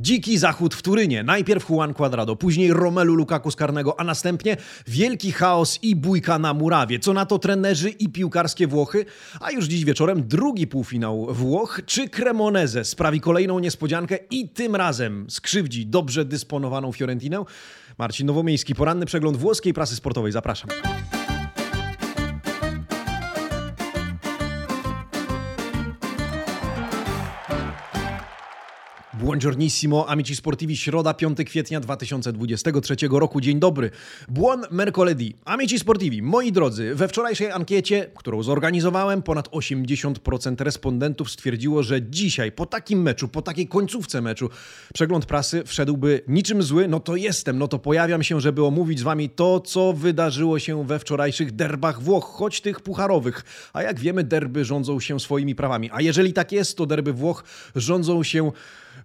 Dziki zachód w Turynie. Najpierw Juan Cuadrado, później Romelu Lukaku z karnego, a następnie wielki chaos i bójka na murawie. Co na to trenerzy i piłkarskie Włochy? A już dziś wieczorem drugi półfinał Włoch. Czy Cremoneze sprawi kolejną niespodziankę i tym razem skrzywdzi dobrze dysponowaną Fiorentinę? Marcin Nowomiejski, poranny przegląd włoskiej prasy sportowej. Zapraszam. Buongiornissimo, amici sportivi, środa 5 kwietnia 2023 roku. Dzień dobry. Buon mercoledì. Amici sportivi, moi drodzy, we wczorajszej ankiecie, którą zorganizowałem, ponad 80% respondentów stwierdziło, że dzisiaj, po takim meczu, po takiej końcówce meczu, przegląd prasy wszedłby niczym zły. No to jestem, no to pojawiam się, żeby omówić z wami to, co wydarzyło się we wczorajszych derbach Włoch, choć tych pucharowych. A jak wiemy, derby rządzą się swoimi prawami. A jeżeli tak jest, to derby Włoch rządzą się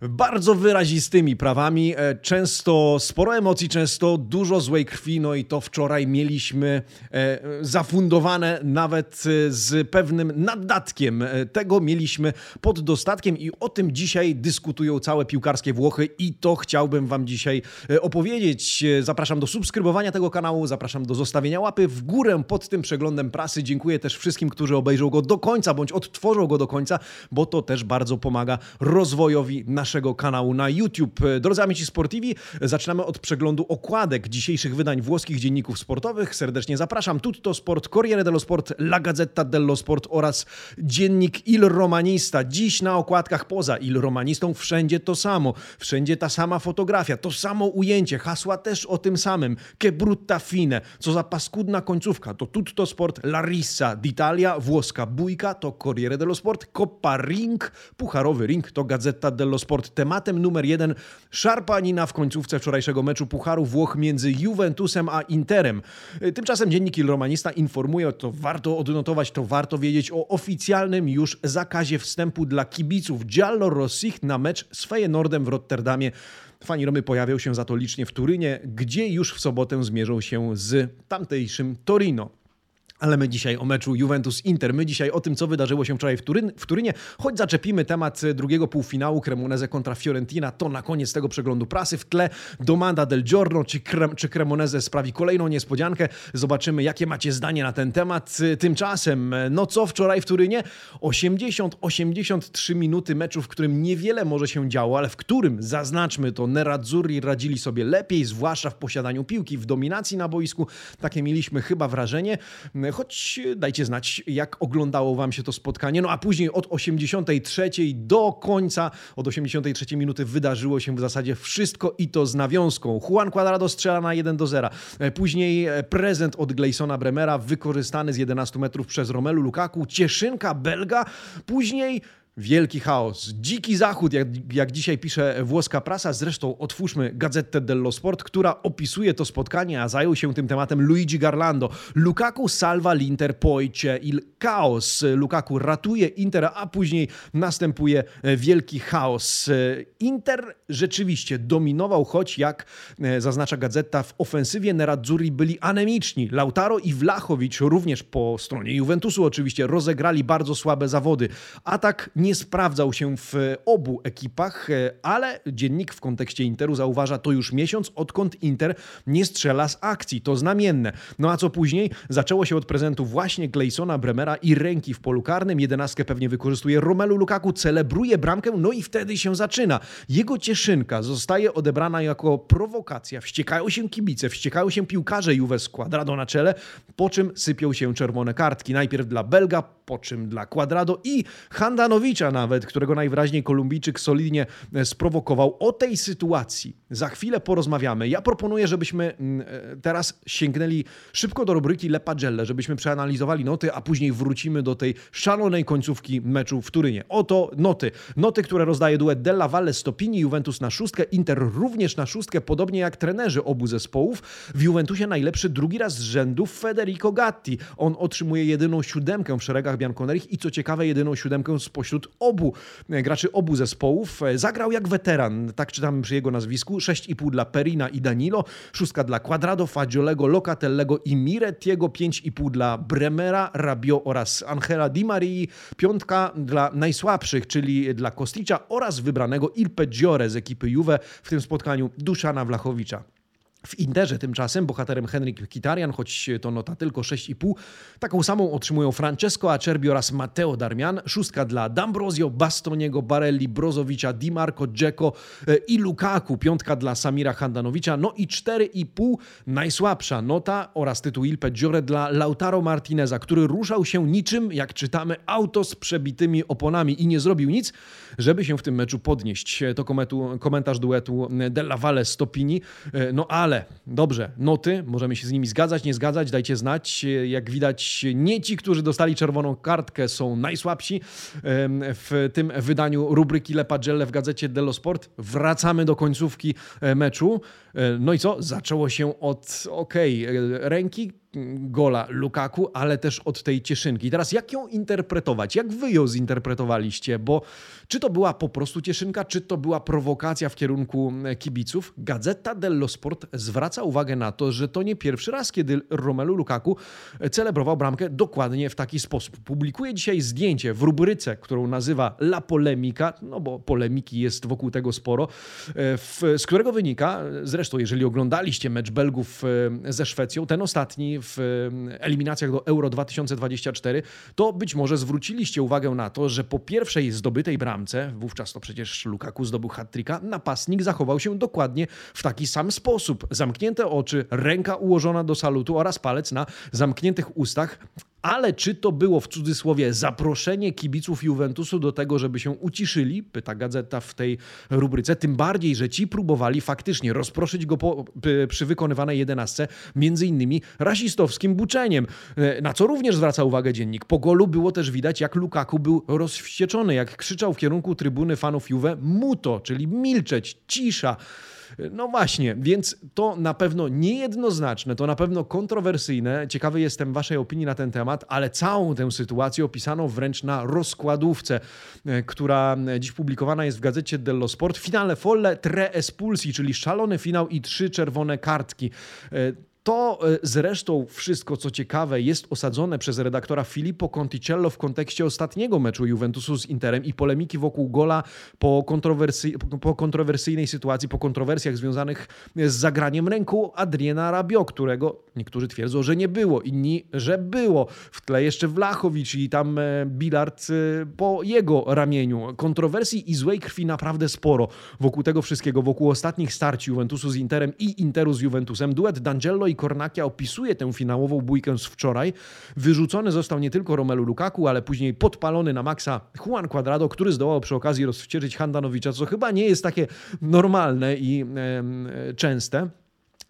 bardzo wyrazistymi prawami, e, często sporo emocji, często dużo złej krwi, no i to wczoraj mieliśmy e, zafundowane nawet e, z pewnym naddatkiem. Tego mieliśmy pod dostatkiem i o tym dzisiaj dyskutują całe piłkarskie Włochy i to chciałbym Wam dzisiaj opowiedzieć. Zapraszam do subskrybowania tego kanału, zapraszam do zostawienia łapy w górę pod tym przeglądem prasy. Dziękuję też wszystkim, którzy obejrzą go do końca bądź odtworzą go do końca, bo to też bardzo pomaga rozwojowi naszego naszego kanału na YouTube. Drodzy amici sportivi, zaczynamy od przeglądu okładek dzisiejszych wydań włoskich dzienników sportowych. Serdecznie zapraszam. Tutto Sport, Corriere dello Sport, La Gazzetta dello Sport oraz dziennik Il Romanista. Dziś na okładkach poza Il Romanistą wszędzie to samo. Wszędzie ta sama fotografia, to samo ujęcie, hasła też o tym samym. Che brutta fine, co za paskudna końcówka. To Tutto Sport, La Rissa d'Italia, włoska bójka, to Corriere dello Sport, Coppa Ring, pucharowy ring, to Gazzetta dello Sport Sport. Tematem numer jeden szarpanina w końcówce wczorajszego meczu Pucharu Włoch między Juventusem a Interem. Tymczasem dziennik Il Romanista informuje, to warto odnotować, to warto wiedzieć o oficjalnym już zakazie wstępu dla kibiców Giallo-Rossich na mecz z Feyenoordem w Rotterdamie. Fani Romy pojawią się za to licznie w Turynie, gdzie już w sobotę zmierzą się z tamtejszym Torino. Ale my dzisiaj o meczu Juventus-Inter, my dzisiaj o tym, co wydarzyło się wczoraj w, Turyn, w Turynie, choć zaczepimy temat drugiego półfinału Cremoneze kontra Fiorentina, to na koniec tego przeglądu prasy w tle domanda del giorno, czy, Krem, czy sprawi kolejną niespodziankę. Zobaczymy, jakie macie zdanie na ten temat. Tymczasem, no co wczoraj w Turynie? 80-83 minuty meczu, w którym niewiele może się działo, ale w którym, zaznaczmy to, Nerazzurri radzili sobie lepiej, zwłaszcza w posiadaniu piłki, w dominacji na boisku. Takie mieliśmy chyba wrażenie choć dajcie znać, jak oglądało Wam się to spotkanie. No a później od 83 do końca, od 83 minuty wydarzyło się w zasadzie wszystko i to z nawiązką. Juan Cuadrado strzela na 1 do 0. Później prezent od Gleisona Bremera, wykorzystany z 11 metrów przez Romelu Lukaku. Cieszynka belga. Później Wielki chaos, dziki zachód, jak, jak dzisiaj pisze włoska prasa. Zresztą otwórzmy Gazetę dello Sport, która opisuje to spotkanie, a zajął się tym tematem Luigi Garlando. Lukaku salva l'Inter poi il chaos. Lukaku ratuje Inter, a później następuje wielki chaos. Inter rzeczywiście dominował, choć jak e, zaznacza Gazeta, w ofensywie Nerazzurri byli anemiczni. Lautaro i Vlachowicz również po stronie Juventusu oczywiście rozegrali bardzo słabe zawody. Atak sprawdzał się w obu ekipach, e, ale dziennik w kontekście Interu zauważa to już miesiąc, odkąd Inter nie strzela z akcji. To znamienne. No a co później? Zaczęło się od prezentu właśnie Gleisona, Bremera i ręki w polu karnym. Jedenastkę pewnie wykorzystuje Romelu Lukaku, celebruje bramkę, no i wtedy się zaczyna. Jego cieszynka zostaje odebrana jako prowokacja. Wściekają się kibice, wściekają się piłkarze Juve z Quadrado na czele, po czym sypią się czerwone kartki. Najpierw dla Belga, po czym dla Quadrado i Handanowicza nawet, którego najwyraźniej Kolumbijczyk solidnie e, sprowokował. O tej sytuacji za chwilę porozmawiamy. Ja proponuję, żebyśmy mm, e, teraz sięgnęli szybko do rubryki Le Pagelle, żebyśmy przeanalizowali noty, a później wrócimy do tej szalonej końcówki meczu w Turynie. Oto noty. Noty, które rozdaje duet Della Valle Stopini, Juventus na szóstkę, Inter również na szóstkę, podobnie jak trenerzy obu zespołów. W Juventusie najlepszy drugi raz z rzędu Federico Gatti. On otrzymuje jedyną siódemkę w szeregach Bianconerich i co ciekawe jedyną siódemkę spośród obu graczy obu zespołów. Zagrał jak weteran, tak czytamy przy jego nazwisku. 6,5 dla Perina i Danilo, szóstka dla Quadrado, Fagiolego, Locatellego i Mirettiego, 5,5 dla Bremera, Rabio oraz Angela Di Marii, piątka dla najsłabszych, czyli dla Kosticza oraz wybranego Il Peggiore z ekipy Juve w tym spotkaniu Duszana Wlachowicza. W Interze tymczasem bohaterem Henryk Kitarian, choć to nota tylko 6,5, taką samą otrzymują Francesco Acerbi oraz Matteo Darmian. Szóstka dla D'Ambrosio, Bastoniego, Barelli, Brozowicza, Di Marco, Dzeko e, i Lukaku. Piątka dla Samira Handanowicza. No i 4,5 najsłabsza nota oraz tytuł Il Peggiore dla Lautaro Martineza, który ruszał się niczym, jak czytamy, auto z przebitymi oponami i nie zrobił nic, żeby się w tym meczu podnieść. To komentarz duetu Della Valle Stopini. E, no ale ale dobrze, noty, możemy się z nimi zgadzać, nie zgadzać, dajcie znać. Jak widać, nie ci, którzy dostali czerwoną kartkę, są najsłabsi w tym wydaniu rubryki Le Pagelle w gazecie Dello Sport. Wracamy do końcówki e, meczu. E, no i co? Zaczęło się od, okej, okay, ręki, gola Lukaku, ale też od tej cieszynki. Teraz jak ją interpretować? Jak wy ją zinterpretowaliście? Bo czy to była po prostu cieszynka, czy to była prowokacja w kierunku e, kibiców? Gazeta dello Sport zwraca uwagę na to, że to nie pierwszy raz, kiedy Romelu Lukaku e, celebrował bramkę dokładnie w taki sposób. Publikuje dzisiaj zdjęcie w rubryce, którą nazywa La Polemika, no bo polemiki jest wokół tego sporo, e, z którego wynika, zresztą jeżeli oglądaliście mecz Belgów ze Szwecją, ten ostatni w eliminacjach do Euro 2024, to być może zwróciliście uwagę na to, że po pierwszej zdobytej bramce, wówczas to przecież Lukaku zdobył hat napastnik zachował się dokładnie w taki sam sposób. Zamknięte oczy, ręka ułożona do salutu oraz palec na zamkniętych ustach ale czy to było w cudzysłowie zaproszenie kibiców Juventusu do tego, żeby się uciszyli? Pyta gazeta w tej rubryce. Tym bardziej, że ci próbowali faktycznie rozproszyć go po, przy wykonywanej jedenastce, między innymi rasistowskim buczeniem. E, na co również zwraca uwagę dziennik. Po golu było też widać, jak Lukaku był rozwścieczony, jak krzyczał w kierunku trybuny fanów Juve muto, czyli milczeć, cisza. No właśnie, więc to na pewno niejednoznaczne, to na pewno kontrowersyjne. Ciekawy jestem Waszej opinii na ten temat, ale całą tę sytuację opisano wręcz na rozkładówce, e, która dziś publikowana jest w gazecie dello Sport. Finale folle tre espulsi, czyli szalony finał i trzy czerwone kartki. E, to e, zresztą wszystko, co ciekawe, jest osadzone przez redaktora Filippo Conticello w kontekście ostatniego meczu Juventusu z Interem i polemiki wokół gola po, kontrowersy, po kontrowersyjnej sytuacji, po kontrowersjach związanych z zagraniem ręku Adriana Rabio, którego niektórzy twierdzą, że nie było, inni, że było. W tle jeszcze Wlachowicz i tam e, Bilard e, po jego ramieniu. Kontrowersji i złej krwi naprawdę sporo wokół tego wszystkiego, wokół ostatnich starć Juventusu z Interem i Interu z Juventusem. Duet D'Angelo i Kornakia opisuje tę finałową bójkę z wczoraj. Wyrzucony został nie tylko Romelu Lukaku, ale później podpalony na maksa Juan Cuadrado, który zdołał przy okazji rozwścieczyć Handanowicza, co chyba nie jest takie normalne i e, częste.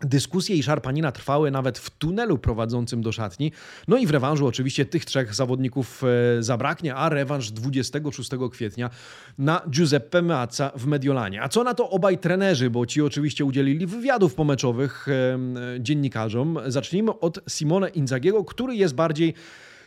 Dyskusje i szarpanina trwały nawet w tunelu prowadzącym do szatni. No i w rewanżu oczywiście tych trzech zawodników e, zabraknie, a rewanż 26 kwietnia na Giuseppe Meazza w Mediolanie. A co na to obaj trenerzy, bo ci oczywiście udzielili wywiadów pomeczowych dziennikarzom. Zacznijmy od Simone Inzagiego, który jest bardziej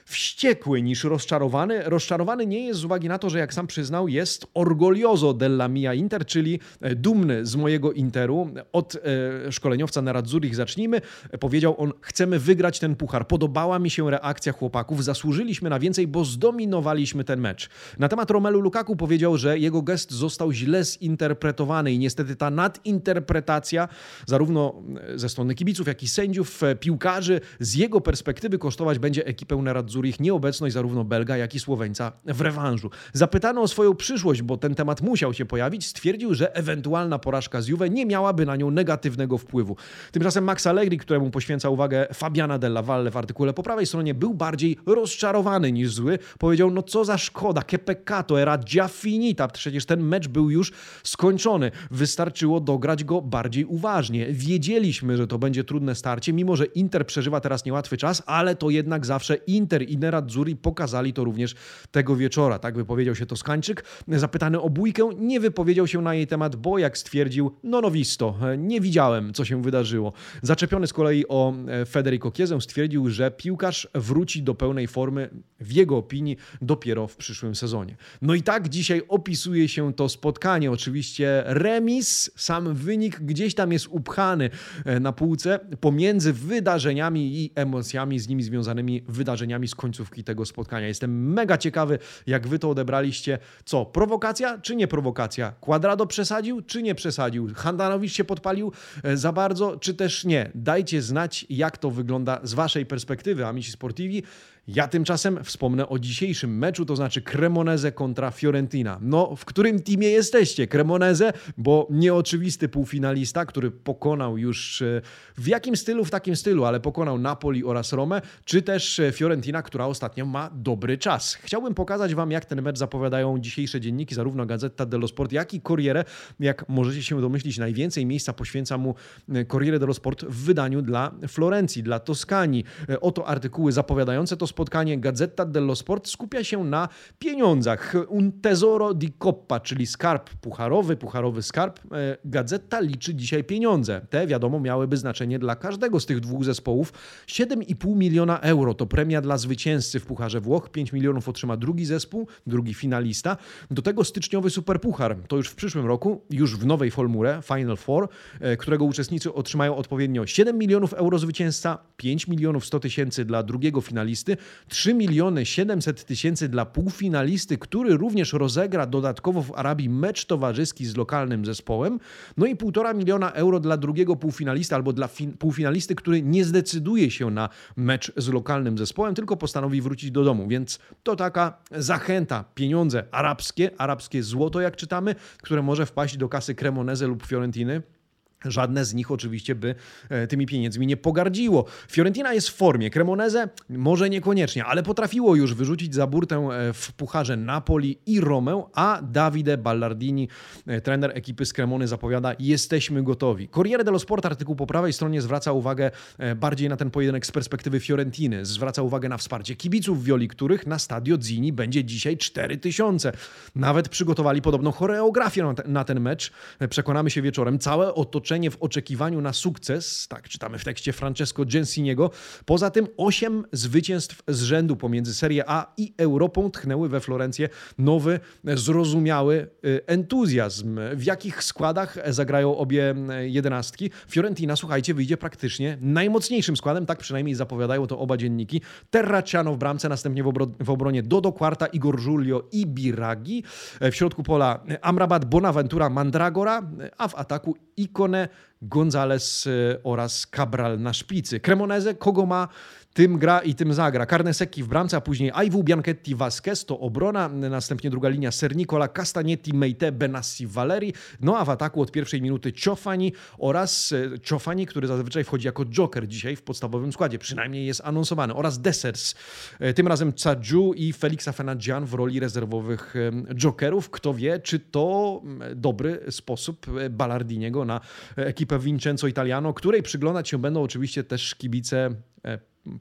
wściekły niż rozczarowany. Rozczarowany nie jest z uwagi na to, że jak sam przyznał, jest orgolioso della mia Inter, czyli e, dumny z mojego Interu. Od e, szkoleniowca Nerazzurich zacznijmy. Powiedział on, chcemy wygrać ten puchar. Podobała mi się reakcja chłopaków, zasłużyliśmy na więcej, bo zdominowaliśmy ten mecz. Na temat Romelu Lukaku powiedział, że jego gest został źle zinterpretowany i niestety ta nadinterpretacja zarówno e, ze strony kibiców, jak i sędziów, piłkarzy z jego perspektywy kosztować będzie ekipę Nerazzurich Zurich nieobecność zarówno Belga, jak i Słoweńca w rewanżu. Zapytano o swoją przyszłość, bo ten temat musiał się pojawić, stwierdził, że ewentualna porażka z Juve nie miałaby na nią negatywnego wpływu. Tymczasem Max Allegri, któremu poświęca uwagę Fabiana Della Valle w artykule po prawej stronie, był bardziej rozczarowany niż zły. Powiedział, no co za szkoda, che peccato, era già finita, przecież ten mecz był już skończony. Wystarczyło dograć go bardziej uważnie. Wiedzieliśmy, że to będzie trudne starcie, mimo że Inter przeżywa teraz niełatwy czas, ale to jednak zawsze Inter i Nerazzurri pokazali to również tego wieczora. Tak wypowiedział się Toskańczyk. Zapytany o bójkę, nie wypowiedział się na jej temat, bo jak stwierdził, no nowisto, nie widziałem, co się wydarzyło. Zaczepiony z kolei o Federico Chiesę stwierdził, że piłkarz wróci do pełnej formy, w jego opinii, dopiero w przyszłym sezonie. No i tak dzisiaj opisuje się to spotkanie. Oczywiście remis, sam wynik gdzieś tam jest upchany e, na półce pomiędzy wydarzeniami i emocjami z nimi związanymi, wydarzeniami z końcówki tego spotkania. Jestem mega ciekawy, jak wy to odebraliście. Co, prowokacja czy nie prowokacja? Quadrado przesadził czy nie przesadził? Handanowicz się podpalił e, za bardzo czy też nie? Dajcie znać, jak to wygląda z waszej perspektywy, Amici Sportivi. Ja tymczasem wspomnę o dzisiejszym meczu, to znaczy Cremoneze kontra Fiorentina. No, w którym teamie jesteście? Cremoneze, bo nieoczywisty półfinalista, który pokonał już e, w jakim stylu, w takim stylu, ale pokonał Napoli oraz Romę, czy też e, Fiorentina, która ostatnio ma dobry czas. Chciałbym pokazać Wam, jak ten mecz zapowiadają dzisiejsze dzienniki, zarówno Gazeta dello Sport, jak i Corriere. Jak możecie się domyślić, najwięcej miejsca poświęca mu e, Corriere dello Sport w wydaniu dla Florencji, dla Toskanii. Oto artykuły zapowiadające to spotkanie Gazeta dello Sport skupia się na pieniądzach. Un tesoro di coppa, czyli skarb pucharowy, pucharowy skarb. E, Gazeta liczy dzisiaj pieniądze. Te, wiadomo, miałyby znaczenie dla każdego z tych dwóch zespołów. 7,5 miliona euro to premia dla zwycięzcy w Pucharze Włoch. 5 milionów otrzyma drugi zespół, drugi finalista. Do tego styczniowy superpuchar. To już w przyszłym roku, już w nowej formule Final Four, e, którego uczestnicy otrzymają odpowiednio 7 milionów euro zwycięzca, 5 milionów 100 tysięcy dla drugiego finalisty, 3 miliony 700 tysięcy dla półfinalisty, który również rozegra dodatkowo w Arabii mecz towarzyski z lokalnym zespołem, no i 1,5 miliona euro dla drugiego półfinalisty albo dla półfinalisty, który nie zdecyduje się na mecz z lokalnym zespołem, tylko postanowi wrócić do domu. Więc to taka zachęta, pieniądze arabskie, arabskie złoto, jak czytamy, które może wpaść do kasy Cremoneze lub Fiorentiny. Żadne z nich oczywiście by e, tymi pieniędzmi nie pogardziło. Fiorentina jest w formie. Cremoneze może niekoniecznie, ale potrafiło już wyrzucić za burtę e, w pucharze Napoli i Romę, a Davide Ballardini, e, trener ekipy z Cremony, zapowiada jesteśmy gotowi. Corriere dello Sport artykuł po prawej stronie zwraca uwagę bardziej na ten pojedynek z perspektywy Fiorentiny. Zwraca uwagę na wsparcie kibiców Wioli, których na stadio Zini będzie dzisiaj 4000. Nawet przygotowali podobną choreografię na ten mecz. Przekonamy się wieczorem. Całe otoczenie w oczekiwaniu na sukces, tak czytamy w tekście Francesco Gensiniego. Poza tym osiem zwycięstw z rzędu pomiędzy Serie A i Europą tchnęły we Florencję nowy, zrozumiały y, entuzjazm. W jakich składach zagrają obie y, jedenastki? Fiorentina, słuchajcie, wyjdzie praktycznie najmocniejszym składem, tak przynajmniej zapowiadają to oba dzienniki. Terraciano w bramce, następnie w, obro w obronie Dodo Quarta, Igor Giulio i Biragi. W środku pola Amrabat, Bonaventura, Mandragora, a w ataku Ikone Gonzales y, oraz Cabral na szpicy. Cremoneze kogo ma tym gra i tym zagra. Carnesecchi w bramce, a później Aiwu, Bianchetti, Vasquez to obrona, następnie druga linia Sernicola, Castagnetti, Meite, Benassi, Valeri, no a w ataku od pierwszej minuty Ciofani oraz e, Ciofani, który zazwyczaj wchodzi jako joker dzisiaj w podstawowym składzie, przynajmniej jest anonsowany, oraz Desers. E, tym razem Cadju i Felixa Fenadzian w roli rezerwowych e, jokerów. Kto wie, czy to dobry sposób Ballardiniego na ekipę Vincenzo Italiano, której przyglądać się będą oczywiście też kibice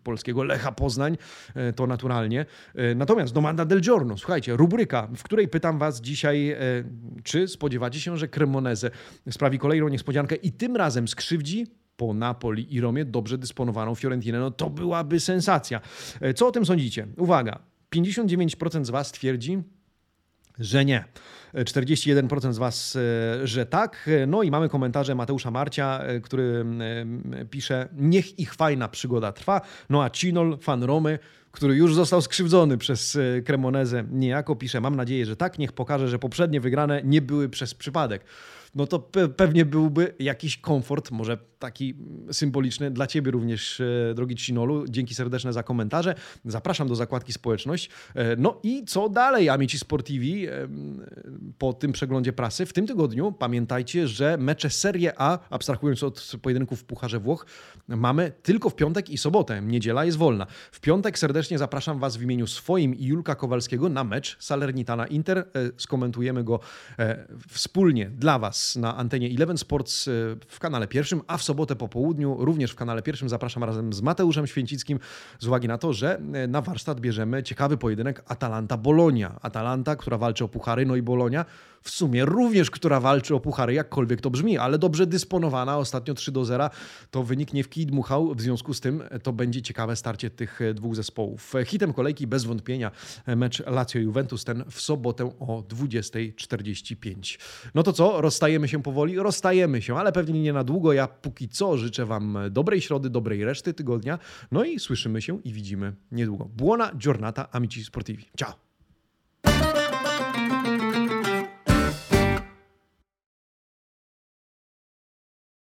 polskiego Lecha Poznań, e, to naturalnie. E, natomiast Domanda del Giorno, słuchajcie, rubryka, w której pytam was dzisiaj, e, czy spodziewacie się, że Cremoneze sprawi kolejną niespodziankę i tym razem skrzywdzi po Napoli i Romie dobrze dysponowaną Fiorentinę. No to byłaby sensacja. Co o tym sądzicie? Uwaga, 59% z was twierdzi, że nie. 41% z Was, e, że tak. No i mamy komentarze Mateusza Marcia, e, który pisze: Niech ich fajna przygoda trwa. No a Cinol, fan Romy, który już został skrzywdzony przez Cremonezę, niejako pisze: Mam nadzieję, że tak. Niech pokaże, że poprzednie wygrane nie były przez przypadek no to pe pewnie byłby jakiś komfort, może taki symboliczny dla Ciebie również, e, drogi Cinolu. Dzięki serdeczne za komentarze. Zapraszam do zakładki społeczność. E, no i co dalej, Amici Sportivi? E, po tym przeglądzie prasy. W tym tygodniu pamiętajcie, że mecze Serie A, abstrahując od pojedynków w Pucharze Włoch, mamy tylko w piątek i sobotę. Niedziela jest wolna. W piątek serdecznie zapraszam Was w imieniu swoim i Julka Kowalskiego na mecz Salernitana Inter. Skomentujemy go wspólnie dla Was na antenie Eleven Sports e, w kanale pierwszym, a w sobotę po południu również w kanale pierwszym zapraszam razem z Mateuszem Święcickim z uwagi na to, że na warsztat bierzemy ciekawy pojedynek Atalanta-Bolonia. Atalanta, która walczy o puchary, no i Bolonia w sumie również, która walczy o puchary, jakkolwiek to brzmi, ale dobrze dysponowana, ostatnio 3 do 0, to wynik nie w kij dmuchał, w związku z tym to będzie ciekawe starcie tych dwóch zespołów. Hitem kolejki bez wątpienia mecz Lazio-Juventus, ten w sobotę o 20.45. No to co, rozstajemy się powoli? Rozstajemy się, ale pewnie nie na długo. Ja póki co życzę Wam dobrej środy, dobrej reszty tygodnia, no i słyszymy się i widzimy niedługo. Buona giornata amici sportivi. Ciao!